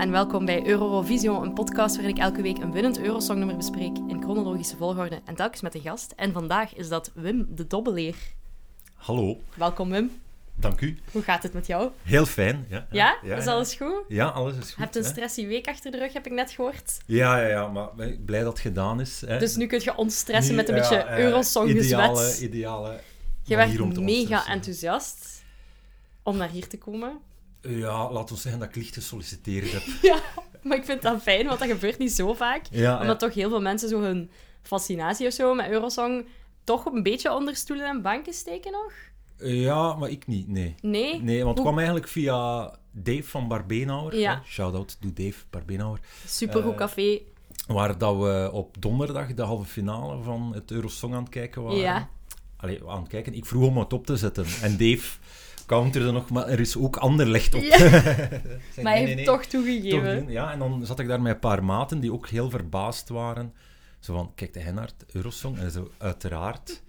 En welkom bij Eurovision, een podcast waarin ik elke week een winnend Eurosongnummer bespreek in chronologische volgorde en telkens met een gast. En vandaag is dat Wim de Dobbeleer. Hallo, Welkom Wim. dank u. Hoe gaat het met jou? Heel fijn. Ja, Ja? is alles goed? Ja, alles is Je goed. hebt een hè. stressy week achter de rug, heb ik net gehoord. Ja, ja, ja, maar blij dat het gedaan is. Hè. Dus nu kun je ontstressen Nu, met een ja, beetje eh, Eurosong Ideale, ideale Je werd mega enthousiast om naar hier te komen. Ja, laten we zeggen dat ik licht gesolliciteerd heb. Ja, maar ik vind dat fijn, want dat gebeurt niet zo vaak. Ja, Omdat toch heel veel mensen zo hun fascinatie of zo met Eurosong toch een beetje onder stoelen en banken steken nog? ja, maar ik niet, nee. Nee? Nee, want het kwam eigenlijk via Dave van Barbenauer. Ja. Shout-out to Dave Barbenauer. Supergoed Eh, café. Waar dat we op donderdag de halve finale van het Eurosong aan het kijken waren. Ja. Allee, aan het kijken. Ik vroeg om het op te zetten. En Dave counterde nog, maar er is ook ander licht op. Ja. Maar nee, hij heeft nee, toch toegegeven. Ja, en dan zat ik daar met een paar maten die ook heel verbaasd waren. Zo van, kijk, de naar het Eurosong? En zo, uiteraard.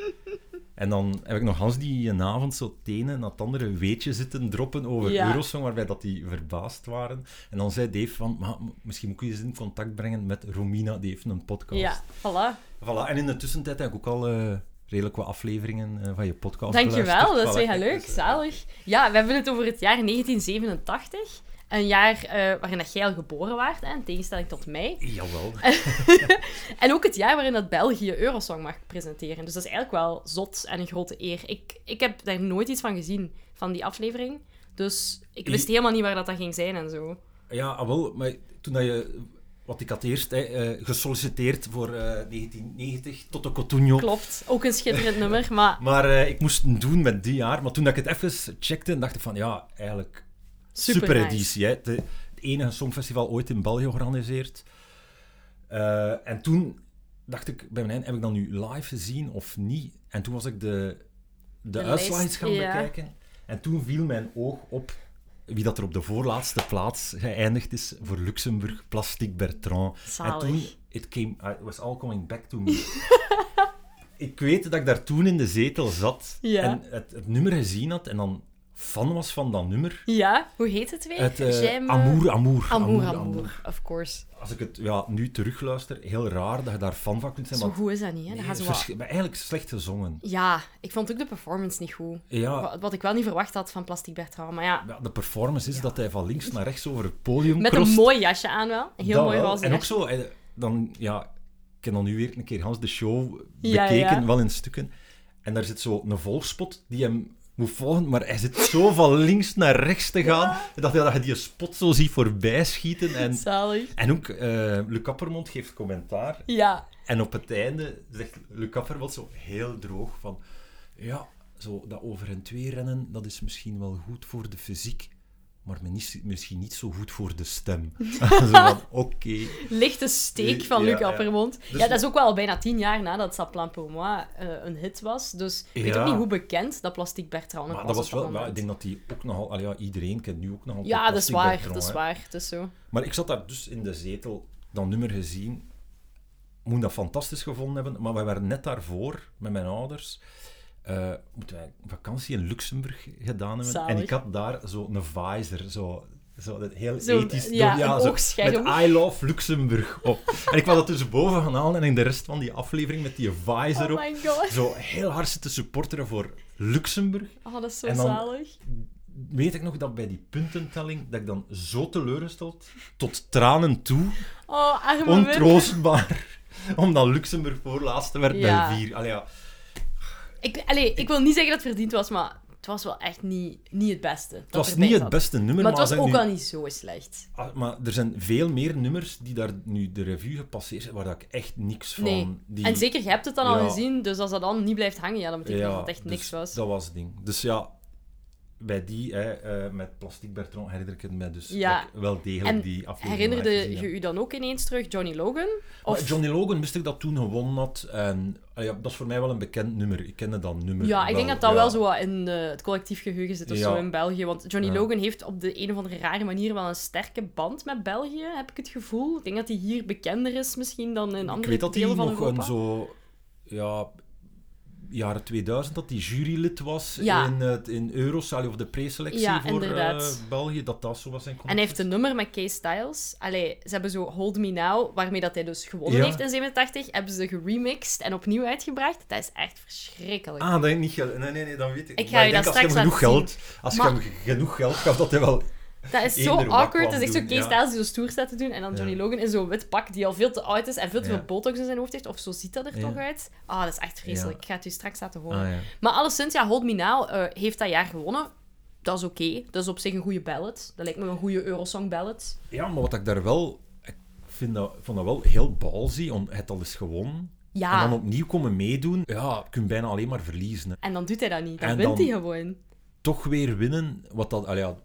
En dan heb ik nog Hans die een avond zo het ene en het andere weetje zitten droppen over Ja. Eurosong, waarbij dat die verbaasd waren. En dan zei Dave van, maar, misschien moet ik je eens in contact brengen met Romina, die heeft een podcast. Ja, voilà. Voilà. En in de tussentijd heb ik ook al eh, redelijk wat afleveringen eh, van je podcast Dankjewel, dat is kijk, leuk. dus, Zalig. Ja, we hebben het over het jaar 1987. Een jaar eh, waarin dat jij al geboren waart, hè, in tegenstelling tot mij. Jawel. En ook het jaar waarin dat België Eurosong mag presenteren. Dus dat is eigenlijk wel zot en een grote eer. Ik, ik heb daar nooit iets van gezien, van die aflevering. Dus ik wist I- helemaal niet waar dat, dat ging zijn en zo. Ja, ah, wel, maar toen dat je... Want ik had eerst hè, eh, gesolliciteerd voor eh, 1990 tot de Cotunio. Klopt, ook een schitterend nummer, maar Maar eh, ik moest het doen met die jaar. Maar toen dat ik het even checkte, dacht ik van ja, eigenlijk super, super, nice. editie. Hè. Het, het enige songfestival ooit in België georganiseerd. Eh, en toen dacht ik bij mijn heb ik dan nu live gezien of niet? En toen was ik de, de, De uitslagen lijst, gaan ja. bekijken. En toen viel mijn oog op wie dat er op de voorlaatste plaats geëindigd is voor Luxemburg, Plastic Bertrand. En toen, it, came, uh, it was all coming back to me. ik weet dat ik daar toen in de zetel zat Ja. en het, het nummer gezien had en dan fan was van dat nummer. Ja, hoe heet het weer? Het eh, J'aime- Amour, Amour, Amour, Amour, of course. Als ik het ja, nu terugluister, heel raar dat je daar fan van kunt zijn. Zo want- goed is dat niet, hè? Dat gaat zo vers- wat- maar eigenlijk slecht gezongen. Ja, ik vond ook de performance niet goed. Ja, Wat, wat ik wel niet verwacht had van Plastic Bertrand. Maar ja, ja, de performance is dat hij van links naar rechts over het podium met een mooi jasje aan wel. Een heel Dat mooi roze En ook zo, eh, dan, ja, ik heb dan nu weer een keer Hans de show bekeken, wel in stukken. En daar zit zo een volgspot die hem moet volgen, maar hij zit zo van links naar rechts te gaan, dat, je- dat je die spot zo ziet voorbij schieten. En, Zalig. en ook, eh Luc Appermond geeft commentaar. Ja, En op het einde zegt Luc Appermond zo heel droog van... Ja, zo dat over en twee rennen, dat is misschien wel goed voor de fysiek, maar misschien niet zo goed voor de stem. van, oké. lichte steek van Ja, Luc ja. Appermond. Dus- ja, dat is ook wel bijna tien jaar nadat Ça Plan Pour Moi eh, een hit was. Dus ik weet ook niet hoe bekend dat Plastic Bertrand Maar was dat was wel... Ik denk dat die ook nogal... Ja, iedereen kent nu ook nogal Ja, dat is waar. Bertrand, Dat is waar. Is zo. Maar ik zat daar dus in de zetel, dat nummer gezien. Moet dat fantastisch gevonden hebben. Maar we waren net daarvoor, met mijn ouders, eh, moeten wij vakantie in Luxemburg gedaan hebben. Zalig. En ik had daar zo een visor, zo... Zo, dat heel Zo, ethisch. ja, zo. Met I love Luxemburg op. En ik was dat dus boven gaan halen en in de rest van die aflevering met die visor Oh op. my god. Zo heel hard zitten supporteren voor Luxemburg Oh, dat is zo En dan- zalig. weet ik nog dat bij die puntentelling dat ik dan zo teleurgesteld, tot tranen toe, Oh, ontroostbaar, omdat Luxemburg voorlaatste werd Ja. bij vier. Allee, ja. Ik, allee, ik wil niet zeggen dat het verdiend was, maar het was wel echt niet, niet het beste. Het was niet het beste nummer, Maar het was ook nu- wel niet zo slecht. Ah, maar er zijn veel meer nummers die daar nu de revue gepasseerd zijn, waar dat ik echt niks van... Nee. Die... En zeker, je hebt het dan al Ja. gezien, dus als dat dan niet blijft hangen, ja, dan betekent dat het echt dus niks was. Dat was het ding. Dus ja, bij die, hè, eh, met Plastic Bertrand, herinner ik het mij dus Ja. ik wel degelijk En die aflevering Herinnerde je u dan ook ineens terug Johnny Logan? Of... Maar Johnny Logan wist ik dat toen gewonnen had. En ah ja, dat is voor mij wel een bekend nummer. Ik kende dat nummer. Ja, ik denk dat dat ja. wel zo wat in het collectief geheugen zit of Ja. zo in België. Want Johnny. Logan heeft op de een of andere rare manier wel een sterke band met België, heb ik het gevoel. Ik denk dat hij hier bekender is misschien dan in Ik andere weet dat hij delen van nog Europa. een zo... Ja... jaren 2000 dat die jurylid was Ja. in, het in Eurosal of de preselectie Ja, voor eh, België, dat dat zo was zijn En hij heeft een nummer met Kay Styles. Allee, ze hebben zo Hold Me Now, waarmee dat hij dus gewonnen Ja. heeft in 87, hebben ze geremixed en opnieuw uitgebracht. Dat is echt verschrikkelijk. Ah, dat is niet. Nee, nee, nee, dan weet ik. Ik ga je dat als je hem straks genoeg laten geld, als Maar- je hem genoeg geld gaf, dat hij wel. Dat is zo awkward. Het is echt zo. Styles die zo stoer staat te doen. En dan Johnny. Logan in zo'n wit pak die al veel te oud is en veel te veel botox in zijn hoofd heeft. Of zo ziet dat er toch uit. Ah, dat is echt vreselijk. Ik ga het u straks laten horen. Ah. Maar alleszins, ja, Hold Me Now eh, heeft dat jaar gewonnen. Dat is oké. Dat is op zich een goede ballad. Dat lijkt me een goede Eurosong ballad. ja, maar wat ik daar wel. Ik vind dat, vond dat wel heel ballsy om het al eens gewonnen. Ja. En dan opnieuw komen meedoen. Ja, je kunt bijna alleen maar verliezen. hè. En dan doet hij dat niet. Dan En wint dan- hij gewoon. Toch weer winnen. Wat dat. ja,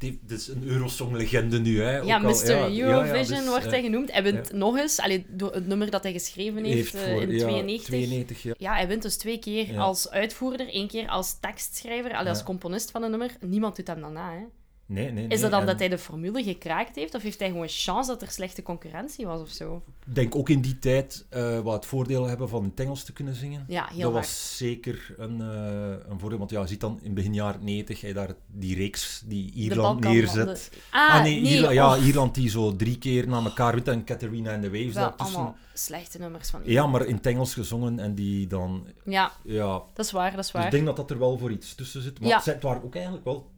dit is een Eurosong-legende nu. Hè. Ja, Ook al- Mr. ja, ja, Eurovision dus, wordt eh, hij genoemd. Hij wint nog eens, allee, door het nummer dat hij geschreven heeft, eh, voor- in ja, 92. 92, ja. Ja, hij wint dus twee keer als uitvoerder, één keer als tekstschrijver, allee, als componist van een nummer. Niemand doet hem dan na, hè. Nee, nee. Is dat dan en dat hij de formule gekraakt heeft, of heeft hij gewoon chance dat er slechte concurrentie was of zo? Ik denk ook in die tijd eh, wat het voordeel hebben van in het Engels te kunnen zingen. Ja, heel dat was zeker een, eh, een voordeel. Want ja, je ziet dan in begin jaren 90 hij daar die reeks die De Ierland neerzet. de- Ah, Ah, nee, nee, Ierland, ja, och, Ierland die zo drie keer na elkaar wint en Catharina en the Waves wel daartussen. allemaal slechte nummers van Ja, maar in het Engels gezongen en die dan... Ja, Ja, dat is waar, dat is dus waar. ik denk dat dat er wel voor iets tussen zit. Maar Ja. het waren ook eigenlijk wel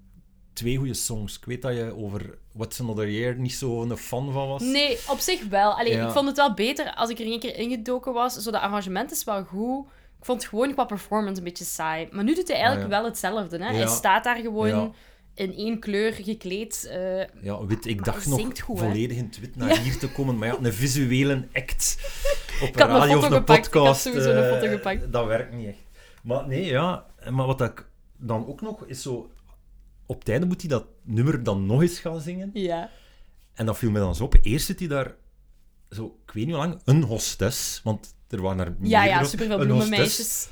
twee goede songs. Ik weet dat je over What's Another Year niet zo'n fan van was. Nee, op zich wel. Allee, Ja. Ik vond het wel beter als ik er een keer ingedoken was. Zo, de arrangement is wel goed. Ik vond het gewoon qua performance een beetje saai. Maar nu doet hij eigenlijk Ah, ja. wel hetzelfde. Hè? Hij staat daar gewoon in één kleur gekleed. eh, Ja, wit, ik dacht nog goed, volledig in het wit naar hier te komen. Maar ja, een visuele act op Ik een radio of een gepakt, ik had podcast, sowieso een eh, foto gepakt. dat werkt niet echt. Maar nee, ja. Maar wat ik dan ook nog is zo... Op het einde moet hij dat nummer dan nog eens gaan zingen. ja. En dat viel me dan zo op. Eerst zit hij daar, zo, ik weet niet hoe lang, een hostess. Want er waren er Ja, ja, superveel bloemenmeisjes.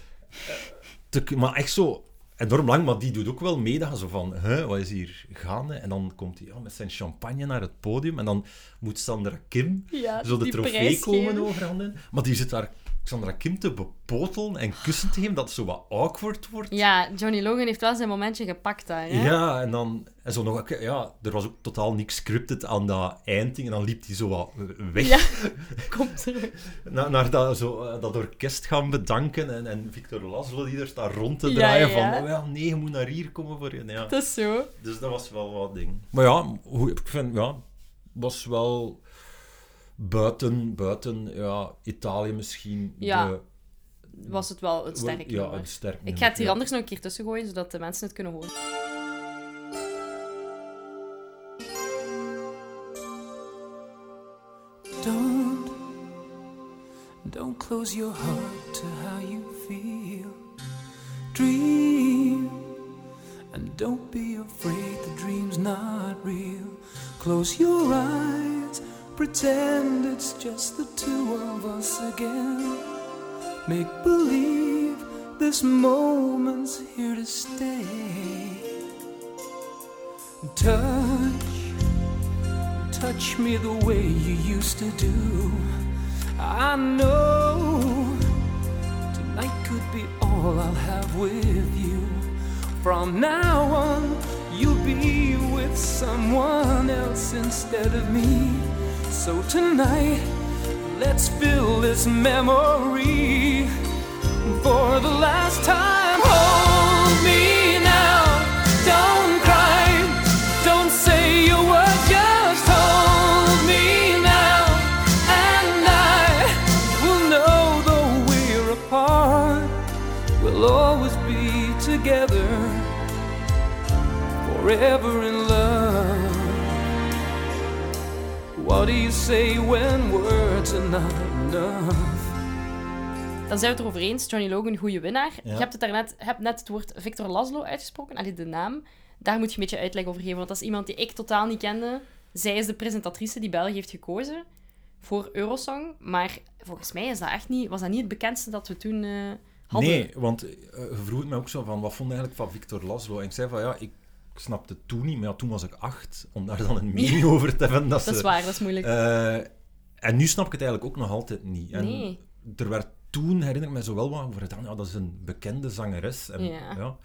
te- maar echt zo enorm lang, maar die doet ook wel mee. Je zo van, hè, wat is hier gaande? En dan komt hij ja, met zijn champagne naar het podium. En dan moet Sandra Kim Ja, zo de trofee komen geven. overhandigen. Maar die zit daar Sandra Kim te bepotelen en kussen te geven, dat het zo wat awkward wordt. Ja, Johnny Logan heeft wel zijn momentje gepakt daar. Hè? Ja, en dan... En zo nog, ja, er was ook totaal niks scripted aan dat eindding. En dan liep hij zo wat weg. Ja, komt terug. naar, naar dat, zo, eh, dat orkest gaan bedanken. En, en Victor Laszlo die er staat rond te draaien ja. van... Oh ja, nee, je moet naar hier komen voor je. Ja. Dat is zo. Dus dat was wel wat ding. Maar ja, hoe, ik vind... Ja, was wel... Buiten, buiten ja, Italië misschien... Ja, de- Was het wel een sterk Ja, nummer. een sterk Ik ga het hier ja. anders nog een keer tussen gooien, zodat de mensen het kunnen horen. Don't, don't close your heart to how you feel. Dream, and don't be afraid the dream's not real. Close your eyes, pretend it's just the two of us again. Make believe this moment's here to stay. Touch touch me the way you used to do. I know tonight could be all I'll have with you. From now on, you'll be with someone else instead of me. So tonight, let's fill this memory for the last time. Hold me now, don't cry, don't say a word, just hold me now, and I will know though we're apart, we'll always be together, forever What do you say when words are not enough? Dan zijn we het erover eens, Johnny Logan, goede winnaar. Ja. Je hebt, het daarnet, hebt net het woord Victor Laszlo uitgesproken, allee, de naam. Daar moet je een beetje uitleg over geven, want dat is iemand die ik totaal niet kende. Zij is de presentatrice die België heeft gekozen voor Eurosong. Maar volgens mij is dat echt niet, was dat niet het bekendste dat we toen eh, hadden. Nee, want eh, je vroeg het mij ook zo van, wat vond je eigenlijk van Victor Laszlo? En ik zei van, ja, ik snapte het toen niet, maar ja, toen was ik acht, om daar dan een mening over te hebben. Dat, Dat is waar, dat is moeilijk. Eh, en nu snap ik het eigenlijk ook nog altijd niet. En Nee. Er werd toen herinner ik me zo wel wat over gedaan. Ja, dat is een bekende zangeres. En, Ja. ja.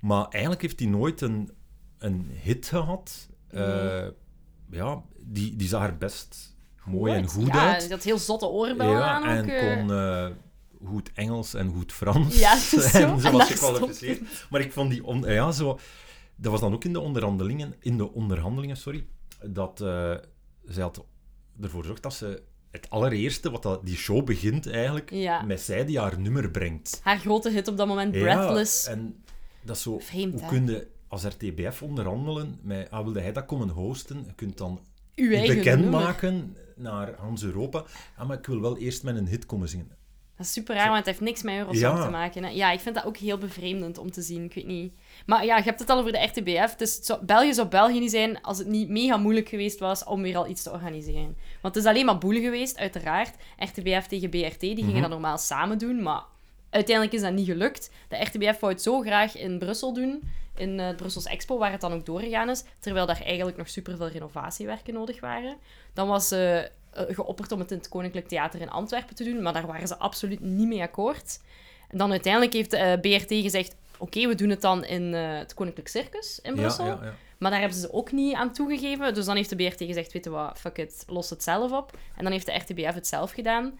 Maar eigenlijk heeft hij nooit een, een hit gehad. Eh, ja, die, die zag er best mooi en goed ja, uit. die had heel zotte oorbellen Ja, aan en ook. eh. kon goed Engels en goed Frans. Ja, zo. en ze En was gekwalificeerd. Maar ik vond die... On, ja, zo, dat was dan ook in de onderhandelingen, in de onderhandelingen sorry, dat eh zij had ervoor gezorgd dat ze het allereerste, wat dat, die show begint eigenlijk, Ja. met zij die haar nummer brengt. Haar grote hit op dat moment, Breathless. Ja, en dat is zo... Vreemd, hoe hè? kun je als RTBF onderhandelen met... Ah, wilde hij dat komen hosten? Je kunt dan bekendmaken naar Hans Europa. Ah, maar ik wil wel eerst met een hit komen zingen. Dat is super raar, want het heeft niks met Eurosong Ja. te maken. Hè. Ja, ik vind dat ook heel bevreemdend om te zien. Ik weet niet. Maar ja, je hebt het al over de RTBF. Dus zou- België zou België niet zijn als het niet mega moeilijk geweest was om weer al iets te organiseren. Want het is alleen maar boel geweest, uiteraard. RTBF tegen BRT, die gingen Mhm. dat normaal samen doen, maar uiteindelijk is dat niet gelukt. De RTBF wou het zo graag in Brussel doen, in eh, het Brussels Expo, waar het dan ook doorgegaan is, terwijl daar eigenlijk nog superveel renovatiewerken nodig waren. Dan was eh, geopperd om het in het Koninklijk Theater in Antwerpen te doen, maar daar waren ze absoluut niet mee akkoord. En dan uiteindelijk heeft de eh, BRT gezegd, oké, we doen het dan in eh, het Koninklijk Circus in Brussel. Ja, ja, ja. Maar daar hebben ze ook niet aan toegegeven. Dus dan heeft de BRT gezegd, weet je wat, fuck it, los het zelf op. En dan heeft de RTBF het zelf gedaan.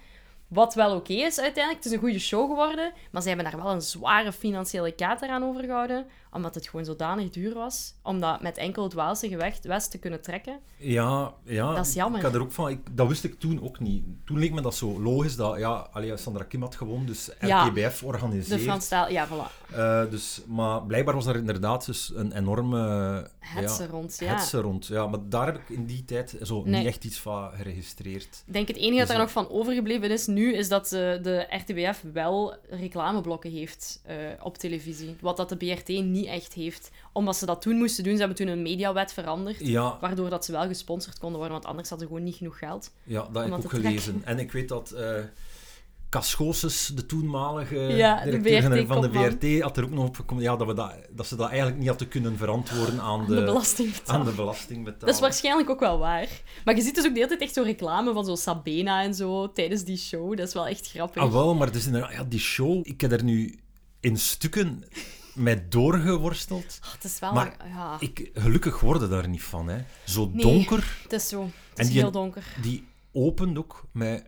Wat wel oké is uiteindelijk. Het is een goede show geworden. Maar ze hebben daar wel een zware financiële kater aan overgehouden. Omdat het gewoon zodanig duur was. Om dat met enkel het Waalse gewicht west te kunnen trekken. Ja, ja. Dat is jammer. Ik had er ook van, ik, dat wist ik toen ook niet. Toen leek me dat zo logisch dat, ja, allee, Sandra Kim had gewonnen, dus Ja. RTBF De organiseert. Franstaal, ja, voilà. Eh, dus, maar blijkbaar was daar inderdaad dus een enorme Hetze ja, rond, ja. hetze rond. Ja, maar daar heb ik in die tijd zo Nee. niet echt iets van geregistreerd. Ik denk het enige dat Dus, er eh, nog van overgebleven is nu, is dat eh, de RTBF wel reclameblokken heeft eh, op televisie. Wat dat de BRT niet echt heeft. Omdat ze dat toen moesten doen, ze hebben toen een mediawet veranderd. Ja, Waardoor dat ze wel gesponsord konden worden, want anders hadden ze gewoon niet genoeg geld. ja dat heb ik ook gelezen. En ik weet dat Cascosus, de toenmalige Ja, de directeur van de. BRT, had er ook nog op gekomen ja, dat, we dat, dat ze dat eigenlijk niet hadden kunnen verantwoorden aan de, De, belasting aan de belastingbetaler. Dat is waarschijnlijk ook wel waar. Maar je ziet dus ook de hele tijd echt zo reclame van zo Sabena en zo tijdens die show. Dat is wel echt grappig. Ah, wel, maar inderdaad, ja, die show, ik heb er nu in stukken met doorgeworsteld. Ah, het is wel... Maar ja, Ik, gelukkig worden daar niet van. Hè. Zo Nee. donker, het is zo. Het En is die- heel donker. die opent ook met...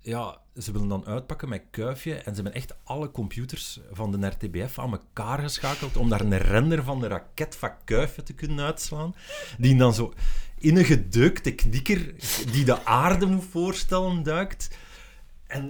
Ja, ze willen dan uitpakken met kuifje en ze hebben echt alle computers van de RTBF aan elkaar geschakeld om daar een render van de raket van kuifje te kunnen uitslaan. Die dan zo in een gedeukte knikker die de aarde moet voorstellen duikt. En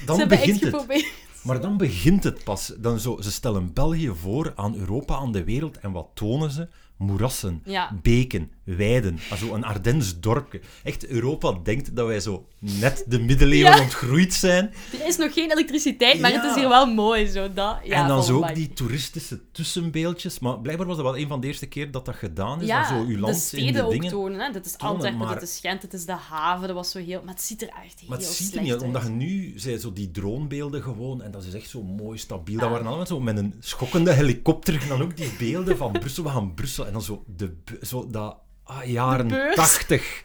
Ze dan hebben echt begint het. geprobeerd. Maar dan begint het pas. Dan zo, ze stellen België voor aan Europa, aan de wereld. En wat tonen ze? Moerassen, Ja. beken, weiden. Also een Ardens dorpje. Echt, Europa denkt dat wij zo net de middeleeuwen Ja. ontgroeid zijn. Er is nog geen elektriciteit, maar Ja. het is hier wel mooi. Zo, dat, ja, en dan zo ook die toeristische tussenbeeldjes. Maar blijkbaar was dat wel een van de eerste keer dat dat gedaan is. Dat zo uw land de steden de ook dingen... tonen. Hè. Dit is tonen, Antwerpen, maar- dit is Gent, dit is de haven. Dat was zo heel... Maar het ziet er echt heel Maar het ziet er slecht niet uit, omdat je nu zei zo die dronebeelden gewoon, en dat is echt zo mooi stabiel. Dat waren allemaal zo met een schokkende helikopter, en dan ook die beelden van Brussel, we gaan Brussel, en dan zo, de, zo dat ah, jaren. 80,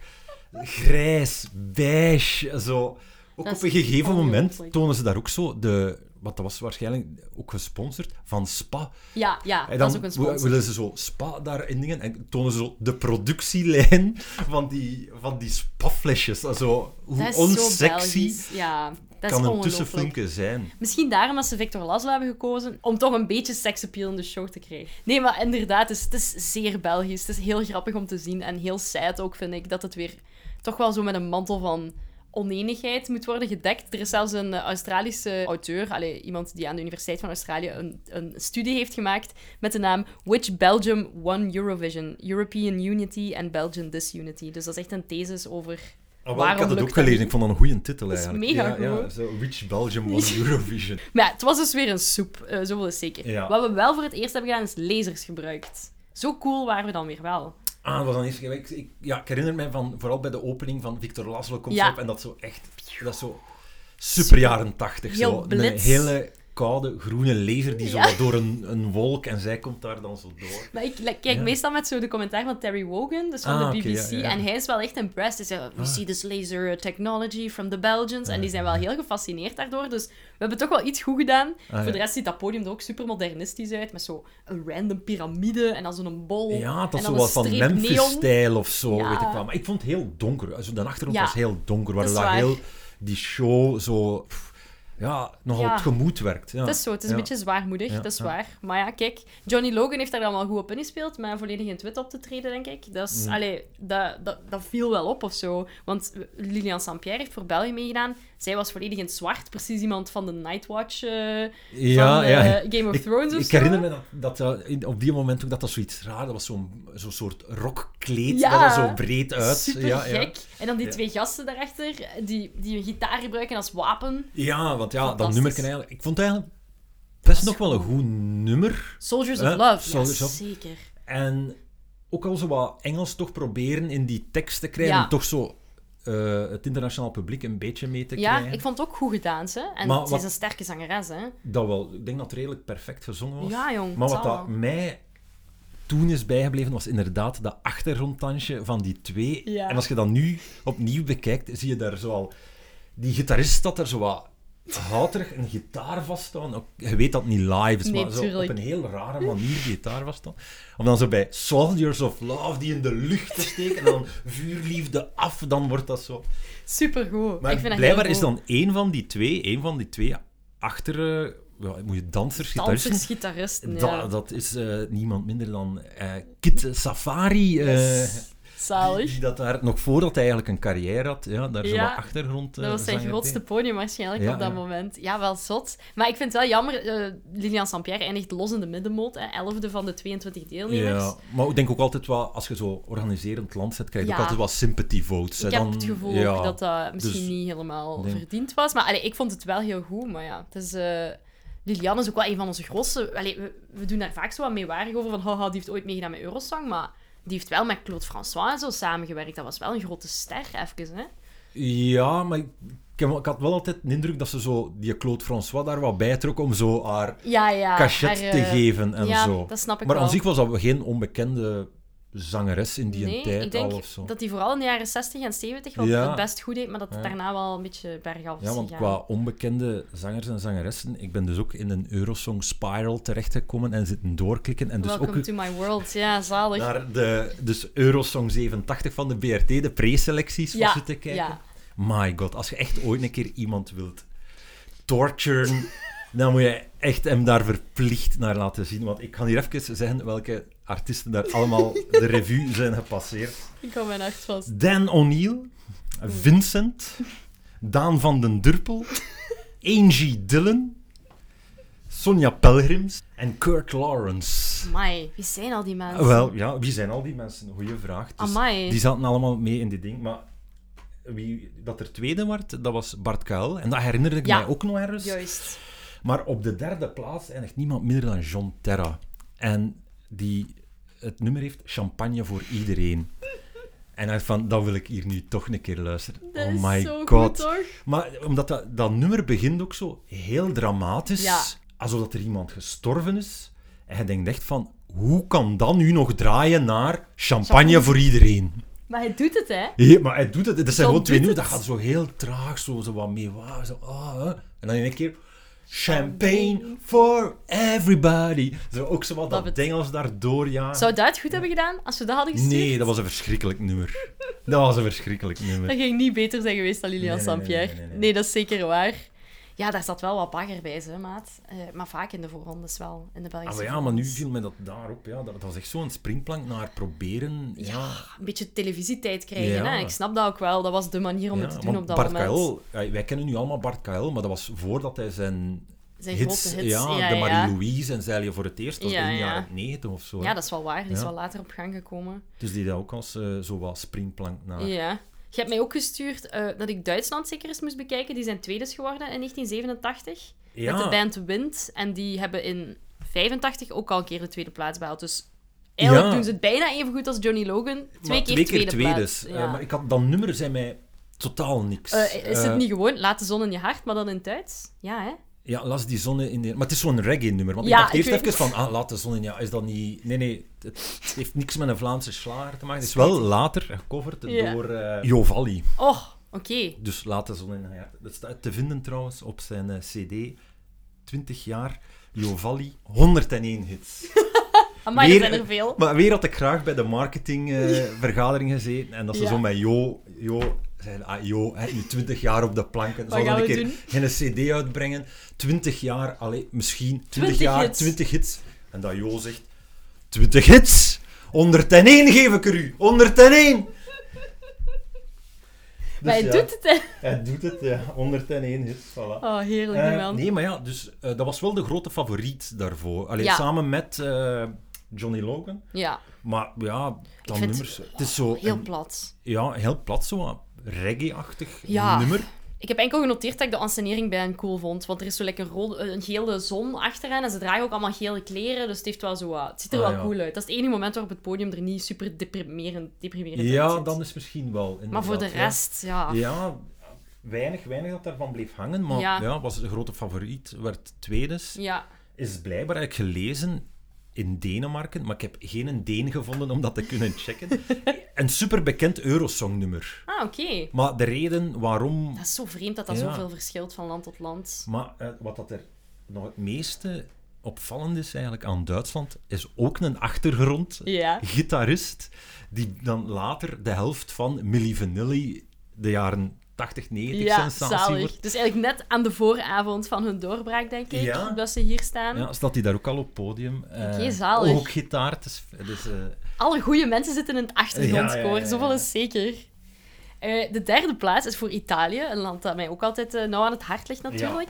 grijs, beige, zo. Ook Dat op een gegeven moment tonen ze daar ook zo de, wat dat was waarschijnlijk ook gesponsord, van Spa. Ja, ja En dat dan is ook een sponsor. willen ze zo Spa daar in dingen en tonen ze zo de productielijn van die, van die Spa-flesjes. Zo, hoe onsexy. Ja, dat is kan een tussenfilmpje zijn. Misschien daarom dat ze Victor Laszlo hebben gekozen, om toch een beetje seksappeal in de show te krijgen. Nee, maar inderdaad, het is, het is zeer Belgisch. Het is heel grappig om te zien en heel sad ook, vind ik, dat het weer toch wel zo met een mantel van oneenigheid moet worden gedekt. Er is zelfs een eh, Australische auteur, allee, iemand die aan de Universiteit van Australië een, een studie heeft gemaakt met de naam Which Belgium Won Eurovision? European Unity and Belgian Disunity. Dus dat is echt een thesis over... Oh, ik had het ook gelezen, ik vond dat een goede titel is eigenlijk. mega ja, ja, zo, Which Belgium won Eurovision? Maar ja, het was dus weer een soep, eh zoveel is zeker. Ja. Wat we wel voor het eerst hebben gedaan, is lasers gebruikt. Zo cool waren we dan weer wel. Ah, dat was dan eerst. Ik, ik, ja, ik herinner me van, vooral bij de opening van Victor Laszlo komt Ja. op en dat zo echt, dat zo super jaren tachtig. Heel zo, Een hele koude groene laser die zo Ja. wat door een, een wolk en zij komt daar dan zo door. Maar ik like, kijk Ja. meestal met zo de commentaar van Terry Wogan, dus van Ah, de BBC. ja. En hij is wel echt impressed. Hij zegt, we Ah. see this laser technology from the Belgians. En die zijn wel heel gefascineerd daardoor. Dus we hebben toch wel iets goed gedaan. Ah, Voor de rest ziet dat podium er ook super modernistisch uit. Met zo een random piramide en dan zo'n bol. Ja, dat is zo wat van. Memphis-stijl of zo, weet ik wel. Maar ik vond het heel donker. Also, de achtergrond was heel donker, waardoor dat heel die show zo... pff, ja, nogal Ja. het gemoed werkt. Ja. Het is zo, het is Ja. een beetje zwaarmoedig, dat is waar. Maar ja, kijk, Johnny Logan heeft daar dan wel goed op ingespeeld, maar volledig in het wit op te treden, denk ik. Dat, is, Mm. allee, dat, dat, dat viel wel op of zo. Want Lilian Saint-Pierre heeft voor België meegedaan. Zij was volledig in het zwart, precies iemand van de Nightwatch eh, Ja, van eh, Game of Ik, Thrones of ik zo. herinner me dat, dat eh, in- op die moment ook dat dat zoiets raar, dat was zo'n zo'n soort rokkleed, dat er zo breed uit. Super gek. En dan die twee gasten daarachter, die, die een gitaar gebruiken als wapen. Ja, want ja, dat nummer eigenlijk... Ik vond het eigenlijk best nog wel een goed. nummer. Soldiers of Love, Soldiers ja, of- zeker. En ook al zo wat Engels toch proberen in die tekst te krijgen, Ja. toch zo eh, het internationaal publiek een beetje mee te Ja, krijgen. ik vond het ook goed gedaan, hè. En Maar wat- is een sterke zangeres, hè. Dat wel. Ik denk dat het redelijk perfect gezongen was. Ja, jong. Maar wat dat mij toen is bijgebleven, was inderdaad dat achtergronddansje van die twee. Ja. En als je dat nu opnieuw bekijkt, zie je daar zo al... Die gitarist dat er zo wat houterig een gitaar vaststaan. Ook- Je weet dat het niet live is, Nee, maar zo op een heel rare manier die gitaar vaststaan. Of dan zo bij Soldiers of Love, die in de lucht te steken, en dan vuurliefde af, dan wordt dat zo... Supergoed. Maar ik vind blijkbaar is dan één van die twee, één van die twee achter... eh, ja, moet je dansers, gitaristen... Dansers, gitaristen, ja. Dat, dat is eh, niemand minder dan eh, Kit Safari. Yes. Zalig. die dat daar, nog voordat hij eigenlijk een carrière had, ja, daar zo Ja, wat achtergrond. Dat was zijn grootste podium waarschijnlijk Ja, op dat moment. Ja, wel zot. Maar ik vind het wel jammer, eh, Lilian Saint-Pierre eindigt los in de middenmoot. hè, Elfde van de 22 deelnemers. Ja, maar ik denk ook altijd wel, als je zo organiserend land zet, krijg je ook altijd wat sympathy votes. hè. Ik heb Dan- het gevoel dat dat misschien dus- niet helemaal verdiend was. Maar allee, ik vond het wel heel goed. Maar ja, het is... eh, Lilian is ook wel een van onze grootste... Allee, we, we doen daar vaak zo wat meewarig over, van haha, die heeft ooit meegedaan met Eurosong, maar die heeft wel met Claude François en zo samengewerkt. Dat was wel een grote ster, even, hè. Ja, maar ik, had wel altijd de indruk dat ze zo die Claude François daar wat bijtrok om zo haar Ja, ja. cachet haar, te eh, geven en ja, zo. dat snap ik Maar wel. aan zich was dat geen onbekende zangeres in die nee, tijd ik denk al of zo. dat hij vooral in de jaren 60 en 70 wel Ja. het best goed deed, maar dat het Ja. daarna wel een beetje bergaf is Ja, want qua onbekende zangers en zangeressen, ik ben dus ook in een Eurosong spiral terechtgekomen en zitten doorklikken. En dus Welcome ook to my world. Ja, zalig. naar de dus Eurosong 87 van de BRT, de preselecties, voor ja, zitten kijken. My god, als je echt ooit een keer iemand wilt torturen, dan moet je echt hem daar verplicht naar laten zien. Want ik kan hier even zeggen welke artiesten daar allemaal de revue zijn gepasseerd. Ik hou mijn hart vast. Dan O'Neill, Vincent, Daan van den Durpel, Angie Dillon, Sonja Pelgrims en Kirk Lawrence. Amai, wie zijn al die mensen? Wel, ja, wie zijn al die mensen? Goeie vraag. Dus Amai. die zaten allemaal mee in dit ding, maar wie dat er tweede werd, dat was Bart Kuil. En dat herinnerde ik Ja. mij ook nog ergens. Juist. Maar op de derde plaats eindigt niemand minder dan John Terra. En die het nummer heeft Champagne voor iedereen. En hij van, dat wil ik hier nu toch een keer luisteren. Dat oh my god. goed? Maar omdat dat, dat nummer begint ook zo heel dramatisch. Ja. Alsof dat er iemand gestorven is. En je denkt echt van, hoe kan dat nu nog draaien naar Champagne, Champagne. voor iedereen? Maar hij doet het, hè? Ja, maar hij doet het. Dat zijn John gewoon twee nummers. Dat gaat zo heel traag, zo, zo wat mee. Wow, zo, ah, hè. En dan in één keer... Champagne for everybody. Zo, ook zo wat dat it. Engels daardoor, ja. Zou dat het goed hebben gedaan als we dat hadden gestuurd? Nee, dat was een verschrikkelijk nummer. Dat was een verschrikkelijk nummer. Dat ging niet beter zijn geweest dan Lilian Nee, Saint-Pierre. nee, Nee, nee, nee. dat is zeker waar. Ja, daar zat wel wat bagger bij, hè, maat. Eh, maar vaak in de voorrondes wel, in de Ah, Belgische maar ja, maar nu viel me dat daarop. Ja. Dat, was echt zo'n springplank naar proberen. Ja, Ja, een beetje televisietijd krijgen, Ja. hè. Ik snap dat ook wel. Dat was de manier om Ja, het te doen op dat Bart moment. Kael, ja, wij kennen nu allemaal Bart Kael, maar dat was voordat hij zijn, Zijn hits, grote hits. ja, ja, de. Marie-Louise en Zeilen voor het eerst, dat was in de ja. jaren 90 of zo. hè. Ja, dat is wel waar. Die is wel later op gang gekomen. Dus die dat ook als eh, zo wat springplank naar... Ja. Je hebt mij ook gestuurd eh, dat ik Duitsland zeker eens moest bekijken. Die zijn tweede geworden in 1987. Ja. Met de band Wind. En die hebben in 85 ook al een keer de tweede plaats behaald. Dus eigenlijk Ja. doen ze het bijna even goed als Johnny Logan. Twee Maar keer tweede tweedes. plaats. Eh, Ja. maar ik had, dat nummer zei mij totaal niks. Eh, is het niet gewoon Laat de zon in je hart, maar dan in het Duits? Ja, hè? Ja, las die zon in de... Maar het is zo'n reggae-nummer. Want Ja, ik dacht ik eerst weet- even van, ah, laat de zon in... Ja, is dat niet... Nee, nee. Het, heeft niks met een Vlaamse slager te maken. Het is wel later gecoverd Ja. door eh Jovalli. Oh, oké. Dus laat de zon in hart. Dat staat te vinden trouwens op zijn eh, cd. 20 jaar, Jovalli, 101 hits. Amai, Weer- er zijn er veel. Maar weer had ik graag bij de marketingvergadering gezeten. En dat ze Ja. zo met Jo... Jo zeiden, ah, Jo, hè, nu 20 jaar op de planken. Zal dan een keer geen cd uitbrengen? 20 jaar, allee, misschien 20, 20 jaar, hits. 20 hits. En dat Jo zegt, 20 hits! 101 geef ik er u! 101! Dus maar hij ja, doet het, hè. Hij doet het, ja. 101 hits, voilà. Oh, heerlijk, Eh, man. nee, maar ja, dus eh, dat was wel de grote favoriet daarvoor. Allee, Ja. Samen met eh, Johnny Logan. Ja, Maar ja, dan nummers. Het is zo heel een- plat. ja, heel plat, zo reggae-achtig Ja. nummer. Ik heb enkel genoteerd dat ik de ansenering bij hen cool vond. Want er is zo lekker een, rode, een gele zon achteraan. En ze dragen ook allemaal gele kleren. Dus het, heeft wel zo, wat- het ziet er Ah, wel ja. cool uit. Dat is het enige moment waarop het podium er niet super deprimerend, deprimerend Ja, dan is misschien wel. Maar voor de rest, ja. Ja, ja weinig, weinig dat daarvan bleef hangen. Maar Ja. ja. was de grote favoriet, werd tweede. Ja. Is blijkbaar eigenlijk gelezen in Denemarken, maar ik heb geen Deen gevonden om dat te kunnen checken. een superbekend Eurosong-nummer. Ah, oké. Maar de reden waarom Dat is zo vreemd dat dat Ja. zoveel verschilt van land tot land. Maar eh, wat dat er nog het meeste opvallend is eigenlijk aan Duitsland, is ook een achtergrond Ja. gitarist die dan later de helft van Milli Vanilli, de jaren 80, 90 Ja, sensatie zalig. wordt. Dus eigenlijk net aan de vooravond van hun doorbraak, denk ik, Ja. dat ze hier staan. Ja, staat hij daar ook al op podium. Eh, Oké, zalig. Ook gitaar. Is, eh, Alle goede mensen zitten in het achtergrondkoor, Ja, ja, ja, ja. zoveel is zeker. Eh, de derde plaats is voor Italië, een land dat mij ook altijd eh, nauw aan het hart ligt natuurlijk.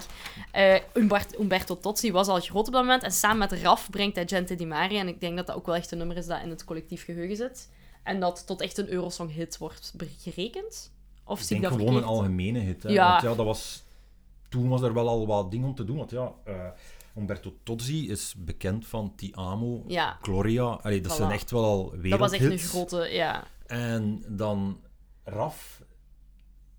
Eh, Umbert- Umberto Tozzi was al groot op dat moment en samen met Raf brengt hij Gente di Mare. En ik denk dat dat ook wel echt een nummer is dat in het collectief geheugen zit. En dat tot echt een Eurosong-hit wordt gerekend. Of ik zie ik denk dat gewoon een algemene hit. Hè. Ja. Want ja, dat was, toen was er wel al wat dingen om te doen. Want ja, eh, Umberto Tozzi is bekend van Ti Amo, Ja, Gloria. Allee, dat Voilà. zijn echt wel al dat was echt een wereldhits. grote... Ja, En dan Raf.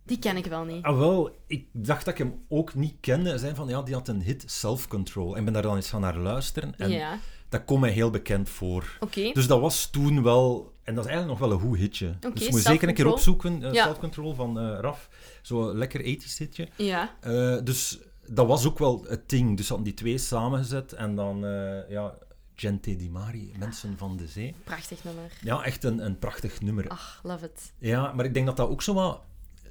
die ken ik wel niet. Ah, wel, ik dacht dat ik hem ook niet kende. Zei van, ja, die had een hit, Self Control. En ben daar dan eens gaan naar luisteren. En Ja, dat komt mij heel bekend voor. Dus dat was toen wel... En dat is eigenlijk nog wel een goed hitje. Oké, dus je moet zeker een keer opzoeken. eh, Ja. Self Control van eh, Raf. Zo'n lekker 80s hitje. Ja, Eh, dus dat was ook wel het ding. Dus hadden die twee samengezet. En dan, eh, ja, Gente di Mari, Mensen van de Zee. prachtig nummer. Ja, echt een, een prachtig nummer. Ach, love it. Ja, maar ik denk dat dat ook zo wat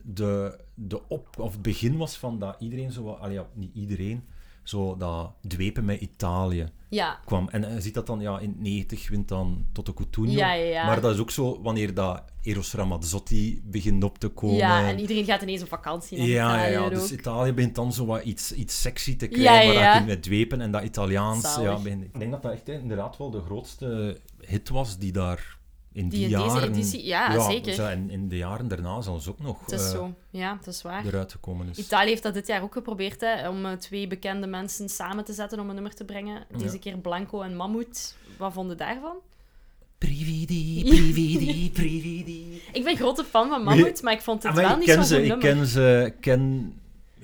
de, de op, of het begin was van dat iedereen zo wat, allee, ja, niet iedereen, zo dat dwepen met Italië Ja, kwam. En je ziet dat dan, ja, in het 90 wint dan Toto. Ja, ja, ja. Maar dat is ook zo wanneer dat Eros Ramazzotti begint op te komen. ja, en iedereen gaat ineens op vakantie naar ja, Italië ja, dus ook. Italië begint dan zo wat iets, iets sexy te krijgen, waar je met dwepen en dat Italiaans. Zalig. Ja, begint- ik denk dat dat echt inderdaad wel de grootste hit was die daar in die, Die in deze jaren... editie- ja, zeker. zo, En in de jaren daarna zelfs ook nog Het is eh, zo. Ja, dat is waar. eruit gekomen is. Italië heeft dat dit jaar ook geprobeerd, hè, om eh, twee bekende mensen samen te zetten om een nummer te brengen. Deze Ja. keer Blanco en Mammoet. Wat vonden daarvan? Prividi, prividi, prividi. Ik ben grote fan van Mammoet, maar ik vond het Ah, wel ik niet ze, goed ik ken ze, ken,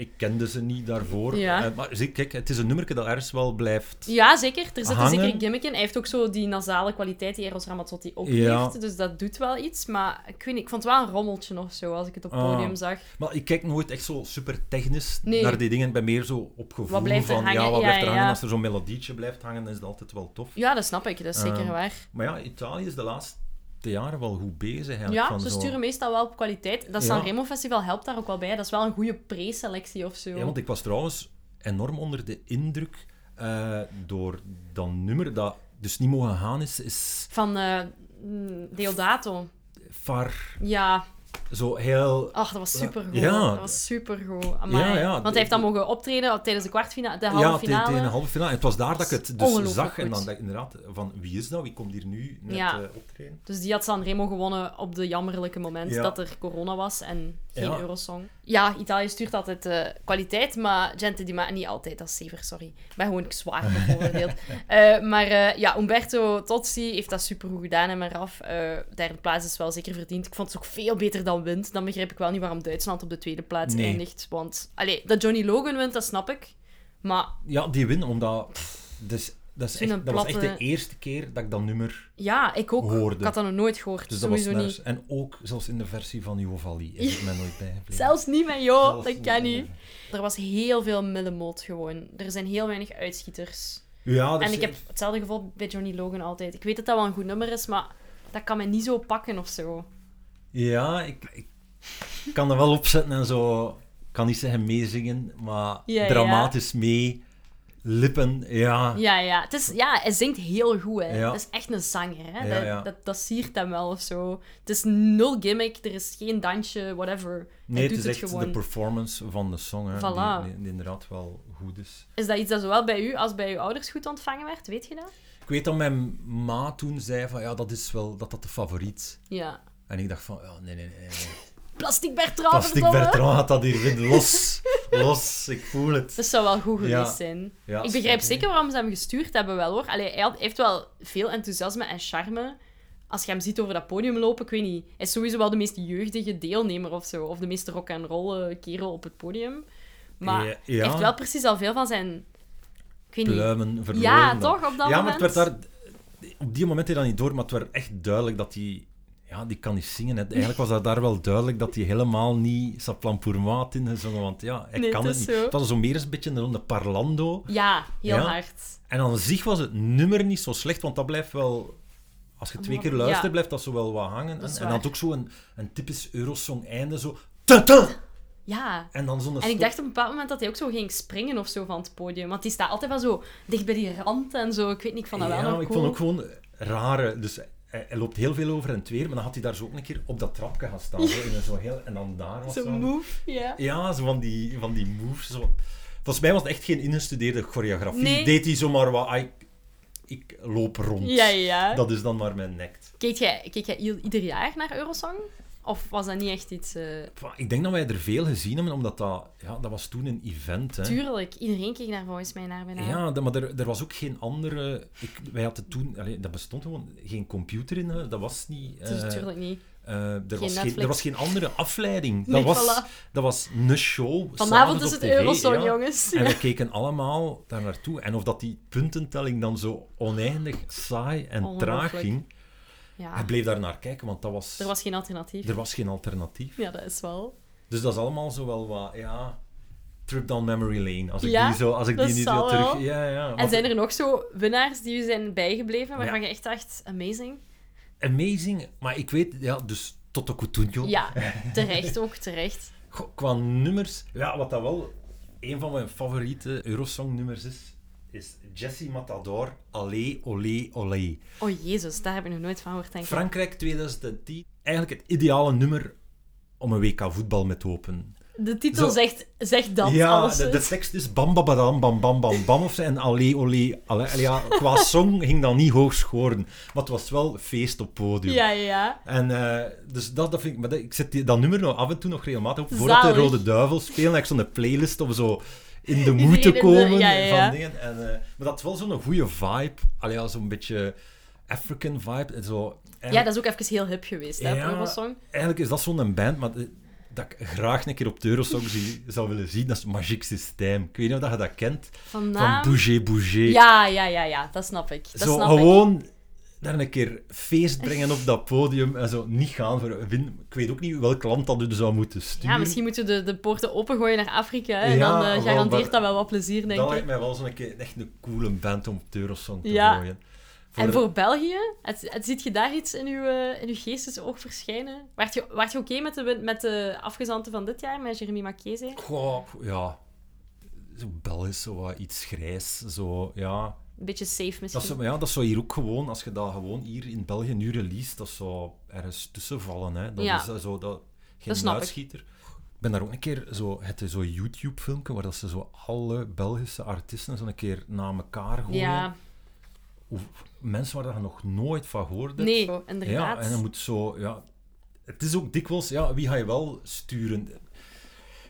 ik kende ze niet daarvoor. Ja. Eh, maar kijk, het is een nummer dat ergens wel blijft. Ja, zeker. Er zit een Hangen. zekere gimmick in. Hij heeft ook zo die nasale kwaliteit die Eros Ramazzotti ook Ja. heeft. Dus dat doet wel iets. Maar ik weet niet, ik vond het wel een rommeltje nog zo, als ik het op het Ah. podium zag. Maar ik kijk nooit echt zo super technisch Nee. naar die dingen. Ik ben meer zo op gevoel Wat blijft er van, hangen? ja, wat Ja, blijft er hangen? ja. Als er zo'n melodietje blijft hangen, is dat altijd wel tof. Ja, dat snap ik. Dat is zeker Ehm, waar. Maar ja, Italië is de laatste jaren wel goed bezig. Eigenlijk, Ja, van ze zo... sturen meestal wel op kwaliteit. Dat Ja. Sanremo Festival helpt daar ook wel bij. Dat is wel een goede preselectie of zo. Ja, want ik was trouwens enorm onder de indruk eh, door dat nummer dat dus niet mogen gaan is, is Van eh, mm, Deodato. Far Ja, zo heel... ach, dat was supergoed. Ja. Dat was supergoed. Amai. Ja, ja. Want hij heeft dan mogen optreden tijdens de kwartfinale, de halve ja, finale. tegen de halve finale. En het was daar dat ik het dus zag. En dan ik inderdaad van, wie is dat? Wie komt hier nu net Ja. eh, optreden? Dus die had Sanremo gewonnen op de jammerlijke moment Ja. dat er corona was en geen Ja. Eurosong. Ja, Italië stuurt altijd eh, kwaliteit, maar Gente di Ma... Niet altijd, dat is zeker, sorry. Ik ben gewoon zwaar bevooroordeeld. Eh maar eh, ja, Umberto Tozzi heeft dat supergoed gedaan en maar af. eh derde plaats is wel zeker verdiend. Ik vond het ook veel beter dan wint. Dan begrijp ik wel niet waarom Duitsland op de tweede plaats Nee. eindigt. Want, allee, dat Johnny Logan wint, dat snap ik. Maar Ja, die win, omdat... Dus, dat, is echt, dat was echt de eerste keer dat ik dat nummer... ja, ik ook. Hoorde. Ik had dat nog nooit gehoord. Dus dat was Sowieso niet. En ook zelfs in de versie van Jovali is het mij nooit bijgebleven. Zelfs niet met Zelfs dat kan niet. Er was heel veel middenmoot gewoon. Er zijn heel weinig uitschieters. Ja, dus en ik heb hetzelfde gevoel bij Johnny Logan altijd. Ik weet dat dat wel een goed nummer is, maar dat kan mij niet zo pakken of zo. Ja, ik, ik kan er wel opzetten en zo... Ik kan niet zeggen meezingen, maar Ja, ja. dramatisch mee. Lippen, ja. Ja, ja. Het is, ja, hij zingt heel goed, hè. Ja. Het is echt een zanger, hè. Ja, dat, ja. Dat, dat siert hem wel of zo. Het is nul gimmick, er is geen dansje, whatever. Nee, het is echt de performance van de song, hè, Voilà. die, die- die inderdaad wel goed is. Is dat iets dat zowel bij u als bij uw ouders goed ontvangen werd? Weet je dat? Ik weet dat mijn ma toen zei van, ja, dat is wel dat dat de favoriet. Ja. En ik dacht van, ja, nee, nee, nee. nee. Plastic Bertrand, Plastic. Bertrand had dat hier. Los, los, ik voel het. Dat zou wel goed geweest Ja. zijn. Ja, ik begrijp zeker waarom ze hem gestuurd hebben, wel hoor. Allee, hij heeft wel veel enthousiasme en charme. Als je hem ziet over dat podium lopen, ik weet niet. Hij is sowieso wel de meest jeugdige deelnemer of zo. Of de meest rock-and-roll eh, kerel op het podium. Maar Ja, hij heeft wel precies al veel van zijn... Ik weet niet. Pluimen verloren. Ja, toch? Op dat ja, maar moment. het werd daar... Op die moment je dat niet door, maar het werd echt duidelijk dat hij... Ja, die kan niet zingen. hè. Eigenlijk was dat daar wel duidelijk dat hij helemaal niet Saplan pour moi had ingezongen, want ja, hij Nee, kan het niet. zo. Het was zo meer een beetje een parlando. Ja, heel Ja. hard. En aan zich was het nummer niet zo slecht, want dat blijft wel... Als je twee keer Ja. luistert, blijft dat zo wel wat hangen. Dat En, en dan ook zo een, een typisch Eurosong einde, zo... Ja. En dan En ik dacht op een bepaald moment dat hij ook zo ging springen of zo van het podium. Want die staat altijd wel zo dicht bij die rand en zo. Ik weet niet, vond dat wel ja, ik cool. vond ook gewoon rare... Dus hij, hij loopt heel veel over en weer, maar dan had hij daar zo ook een keer op dat trapje gaan staan. Zo, in een zo heel, en dan daar was Zo'n zo... move, ja. Ja, zo van die, van die moves. Zo. Volgens mij was het echt geen ingestudeerde choreografie. Nee. Deed hij zomaar wat... ah, Ik, ik loop rond. Ja, ja. Dat is dan maar mijn nekt. Keek jij, keek jij ieder jaar naar Eurosong? Of was dat niet echt iets... eh, Ik denk dat wij er veel gezien hebben, omdat dat... Ja, dat was toen een event, hè. Tuurlijk, iedereen keek daar volgens mij naar bijna. Ja, dat- maar er, er was ook geen andere... Ik, wij hadden toen... Allee, dat bestond gewoon geen computer in. hè. Dat was niet... Eh, natuurlijk niet. eh, er, was geen, er was geen andere afleiding. Nee, dat, was, voilà. dat was een show. Vanavond is het Eurosong, ja. jongens. En we keken allemaal daar naartoe. En of dat die puntentelling dan zo oneindig saai en traag ging, Ja. hij bleef daar naar kijken, want dat was, Er was geen alternatief. er was geen alternatief. Ja, dat is wel... Dus dat is allemaal zo wel wat, ja... Trip down memory lane. Als ik Ja, die zo, als ik die nu zal zo terug... wel. Ja, ja. En zijn er nog zo winnaars die u zijn bijgebleven, waarvan Ja. je echt dacht, amazing? Amazing. Maar ik weet, ja, dus Toto Cutugno. Ja, terecht ook, terecht. Goh, Qua nummers, ja, wat dat wel een van mijn favoriete Eurosong-nummers is, is Jessie Matador, Allé, Olé, Olé. Oh jezus, daar heb ik nog nooit van gehoord, denk ik. Frankrijk 2010. Eigenlijk het ideale nummer om een WK voetbal mee te openen. De titel Zo. zegt, zegt dat ja, alles. de, de tekst is bam bam badam, bam bam bam bam of en Allé, Olé. Allee, Ja, qua song ging dat niet hoog scoren, maar het was wel feest op podium. Ja, ja. En eh, dus dat, dat vind ik... Maar dat, ik zet die, dat nummer nog af en toe nog regelmatig op. Voordat de Zalig. Rode Duivels spelen, heb ik zo'n playlist om zo in de Iedereen moed te in de- komen ja, ja, ja. van dingen. En, eh, maar dat is wel zo'n goede vibe. Allee, zo'n beetje African vibe. En Zo, Ja, dat is ook even heel hip geweest, hè. Eurosong. eigenlijk is dat zo'n band, maar eh, dat ik graag een keer op de Eurosong zou willen zien. Dat is Magic System. Ik weet niet of je dat kent. Van naam... Van Bouger Bouger. Ja, ja, ja, ja, dat snap ik. Dat zo snap ik. Daar een keer feest brengen op dat podium en zo niet gaan voor. Ik weet ook niet welk land dat u zou moeten sturen. Ja, misschien moeten we de, de poorten opengooien naar Afrika, hè, en Ja, dan wel, garandeert maar- dat wel wat plezier, denk dat ik. lijkt mij wel zo'n keer echt een coole band om op de Eurosong te Ja. gooien. En de- voor België, het, het, ziet je daar iets in uw, eh, in uw geestesoog verschijnen? Waart je, waart je oké met, de, met de afgezanten van dit jaar, met Jeremy Marchese? Goh, ja... Zo Belgisch, zo wat iets grijs, zo, ja... Een beetje safe Dat misschien. zou, ja, dat zou hier ook gewoon, als je dat gewoon hier in België nu release, dat zou ergens tussen vallen, hè. Dat Ja. is eh, zo, dat, geen Dat snap ik. uitschieter. Ik ben daar ook een keer zo, het is zo'n YouTube-filmpje waar dat ze zo alle Belgische artiesten zo een keer na elkaar gooien. Ja, mensen waar je nog nooit van gehoord hebt. nee, Ja, inderdaad. en dan moet zo, ja. Het is ook dikwijls, ja, wie ga je wel sturen?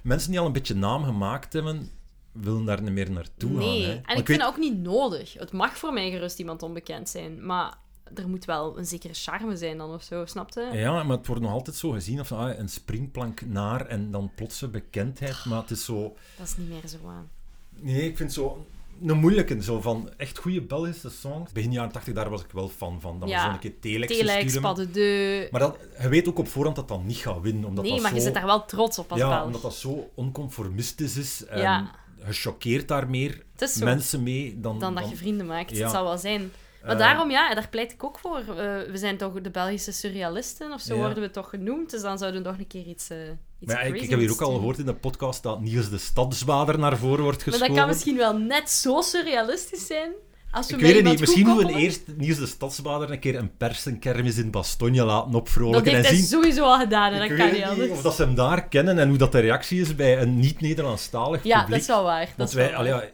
Mensen die al een beetje naam gemaakt hebben, willen daar niet meer naartoe nee, gaan. Hè. en ik weet- vind dat ook niet nodig. Het mag voor mij gerust iemand onbekend zijn, maar er moet wel een zekere charme zijn dan of zo, snapte? Ja, maar het wordt nog altijd zo gezien of ah, een springplank naar en dan plotse bekendheid. Maar het is zo. Dat is niet meer zo aan. Nee, ik vind zo een moeilijke, zo van echt goede Belgische songs. Begin jaren 80, daar was ik wel fan van. Dat Ja. was zo'n keer Telex Telex, de. Maar dat, je weet ook op voorhand dat dat niet gaat winnen. Omdat Nee, dat maar zo, je zit daar wel trots op als Ja, Belg. omdat dat zo onconformistisch is. En Ja. Je choqueert daar meer mensen mee dan... Dan dat je vrienden maakt. Ja. Het zal wel zijn. Maar Eh, daarom, ja, daar pleit ik ook voor. Eh, we zijn toch de Belgische surrealisten, of zo worden we toch genoemd. Dus dan zouden we nog een keer iets, eh iets Maar ja, ik, heb hier ook al gehoord in de podcast dat Niels de Stadsbader naar voren wordt Maar geschoven. dat kan misschien wel net zo surrealistisch zijn. Als we Ik weet het niet. Misschien moeten we eerst Niels de Stadsbader een keer een persenkermis in Bastogne laten Dat opvrolijken heeft en zien... sowieso al gedaan, en Ik dat kan niet anders. of dat ze hem daar kennen en hoe dat de reactie is bij een niet-Nederlandstalig Ja, publiek. dat is wel waar. Dat Want wij, allee, ja,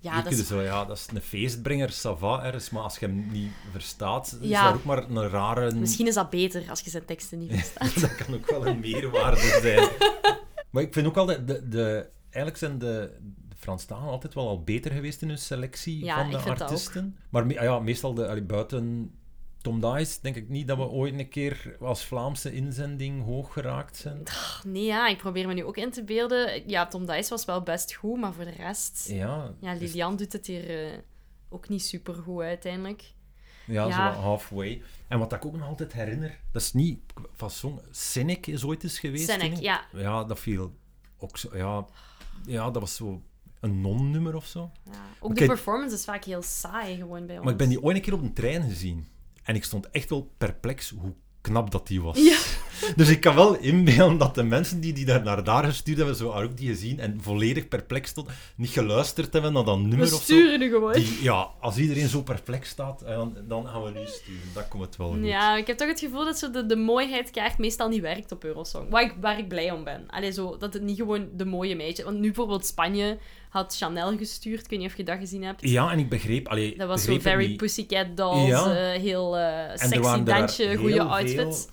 Ja, dat is... zo, ja, dat is een feestbrenger, ça va, ergens, maar als je hem niet verstaat, is Ja. dat ook maar een rare... Misschien is dat beter als je zijn teksten niet verstaat. dat kan ook wel een meerwaarde zijn. maar ik vind ook altijd, de, de, eigenlijk zijn de, de Franstalen altijd wel al beter geweest in hun selectie Ja, van de artiesten. Maar me- ah ja, meestal de, allee, buiten Tom Dice denk ik niet dat we ooit een keer als Vlaamse inzending hoog geraakt zijn. Nee, ja, ik probeer me nu ook in te beelden. Ja, Tom Dice was wel best goed, maar voor de rest... Ja, Ja, dus- Lilian doet het hier eh, ook niet super goed uiteindelijk. ja, ja. zo halfway. En wat ik ook nog altijd herinner, dat is niet van song. Cynic is ooit eens geweest. Cynic, ja. Ja, dat viel ook zo. Ja, ja dat was zo een non-nummer of zo. ja. Ook de performance is vaak heel saai gewoon bij ons. Maar ik ben die ooit een keer op een trein gezien. En ik stond echt wel perplex hoe knap dat die was. Ja. Dus ik kan wel inbeelden dat de mensen die die daar naar daar gestuurd hebben, zo ook die gezien en volledig perplex stonden, niet geluisterd hebben naar dat nummer We of zo. sturen nu gewoon. Die, ja, als iedereen zo perplex staat, eh, dan, dan gaan we nu sturen. Dan komt het wel goed. Ja, ik heb toch het gevoel dat zo de, de mooiheidskaart meestal niet werkt op Eurosong. Waar ik, waar ik blij om ben. Allee, zo, dat het niet gewoon de mooie meisje... Want nu bijvoorbeeld Spanje had Chanel gestuurd. Ik weet niet of je dat gezien hebt. Ja, en ik begreep... Allee, Dat was zo begreep het very. Pussycat Dolls, Ja. eh, heel eh, sexy dansje, goede veel outfits.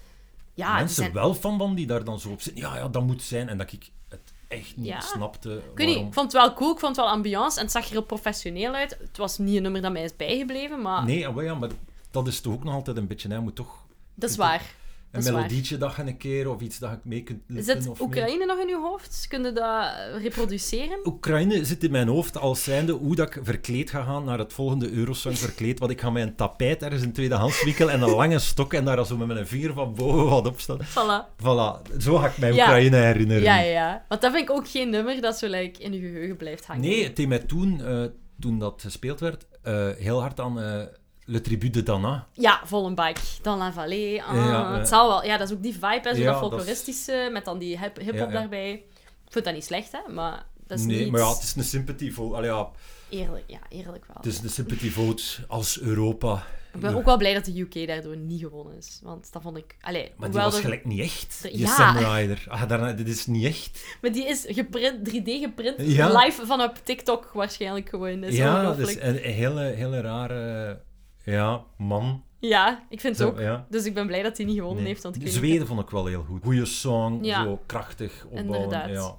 Ja, mensen zijn... wel van van die daar dan zo op zitten. Ja, ja, dat moet zijn. En dat ik het echt niet Ja. snapte. Ik niet, ik vond het wel cool, ik vond het wel ambiance en het zag er heel professioneel uit. Het was niet een nummer dat mij is bijgebleven, maar Nee, ah, ja, maar dat is toch ook nog altijd een beetje... Hij moet toch dat is waar. Een is waar. melodietje dat je een keer, of iets dat ik mee kunt lippen, Zit mee. Oekraïne nog in uw hoofd? Kun je dat reproduceren? Oekraïne zit in mijn hoofd als zijnde hoe dat ik verkleed ga gaan naar het volgende Eurosong verkleed. Want ik ga met een tapijt ergens in een tweedehandswinkel en een lange stok en daar zo met mijn vinger van boven wat op staan. Voilà. Voilà, zo ga ik mij Ja. Oekraïne herinneren. Ja, ja, ja. Want dat vind ik ook geen nummer dat zo like, in je geheugen blijft hangen. Nee, het deed mij toen, eh, toen dat gespeeld werd, eh, heel hard aan eh, Le Tribut de Dana. Ja, vol een bike. Dan La Vallée. Ah, Ja, het zal wel. Ja, dat is ook die vibe, hè, zo dat dat is- folkloristische, met dan die hip- hip-hop daarbij. Ik vind dat niet slecht, hè, maar dat is nee, niet... maar ja, het is een sympathy vote. Allee, ja, Eerlijk, ja, eerlijk wel. het is een sympathy vote als Europa. Ik ben ook wel blij dat de UK daardoor niet gewonnen is. Want dat vond ik... Allee, Maar die was er- gelijk niet echt, die Ja. Sam Ryder. Ah, daarna, dit is niet echt. Maar die is geprint, 3D geprint, Ja. live van op TikTok waarschijnlijk gewoon. Dat is ja, dat is een hele, hele rare ja, man. Ja, ik vind het Zo, ook. ja. Dus ik ben blij dat hij niet gewonnen Nee. heeft. Want ik niet- Zweden vond ik wel heel goed. Goeie song, Ja. zo krachtig opbouwen. Inderdaad. Ja,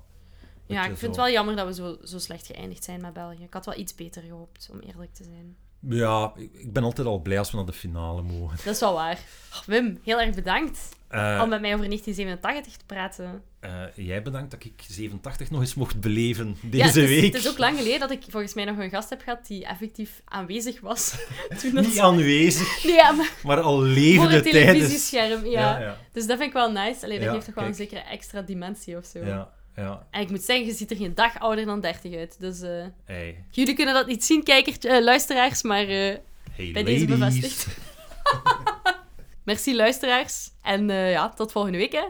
Ja, ik vind het wel jammer dat we zo, zo slecht geëindigd zijn met België. Ik had wel iets beter gehoopt, om eerlijk te zijn. Ja, ik ben altijd al blij als we naar de finale mogen. Dat is wel waar. Wim, heel erg bedankt Eh, om met mij over 1987 te praten. eh, jij bedankt dat ik 87 nog eens mocht beleven Ja, deze het is, week. Het is ook lang geleden dat ik volgens mij nog een gast heb gehad die effectief aanwezig was. Toen dat... Niet aanwezig, Nee, ja, maar maar al voor levende het tijdens. televisiescherm. Ja. Ja, ja. Dus dat vind ik wel nice. Alleen dat Ja, geeft toch wel een zekere extra dimensie of zo. ja, ja. En ik moet zeggen, je ziet er geen dag ouder dan 30 uit. Dus eh, Hey, jullie kunnen dat niet zien, kijkertje, eh, luisteraars, maar eh, hey Bij deze bevestigd. merci luisteraars. En ja, tot volgende week hè.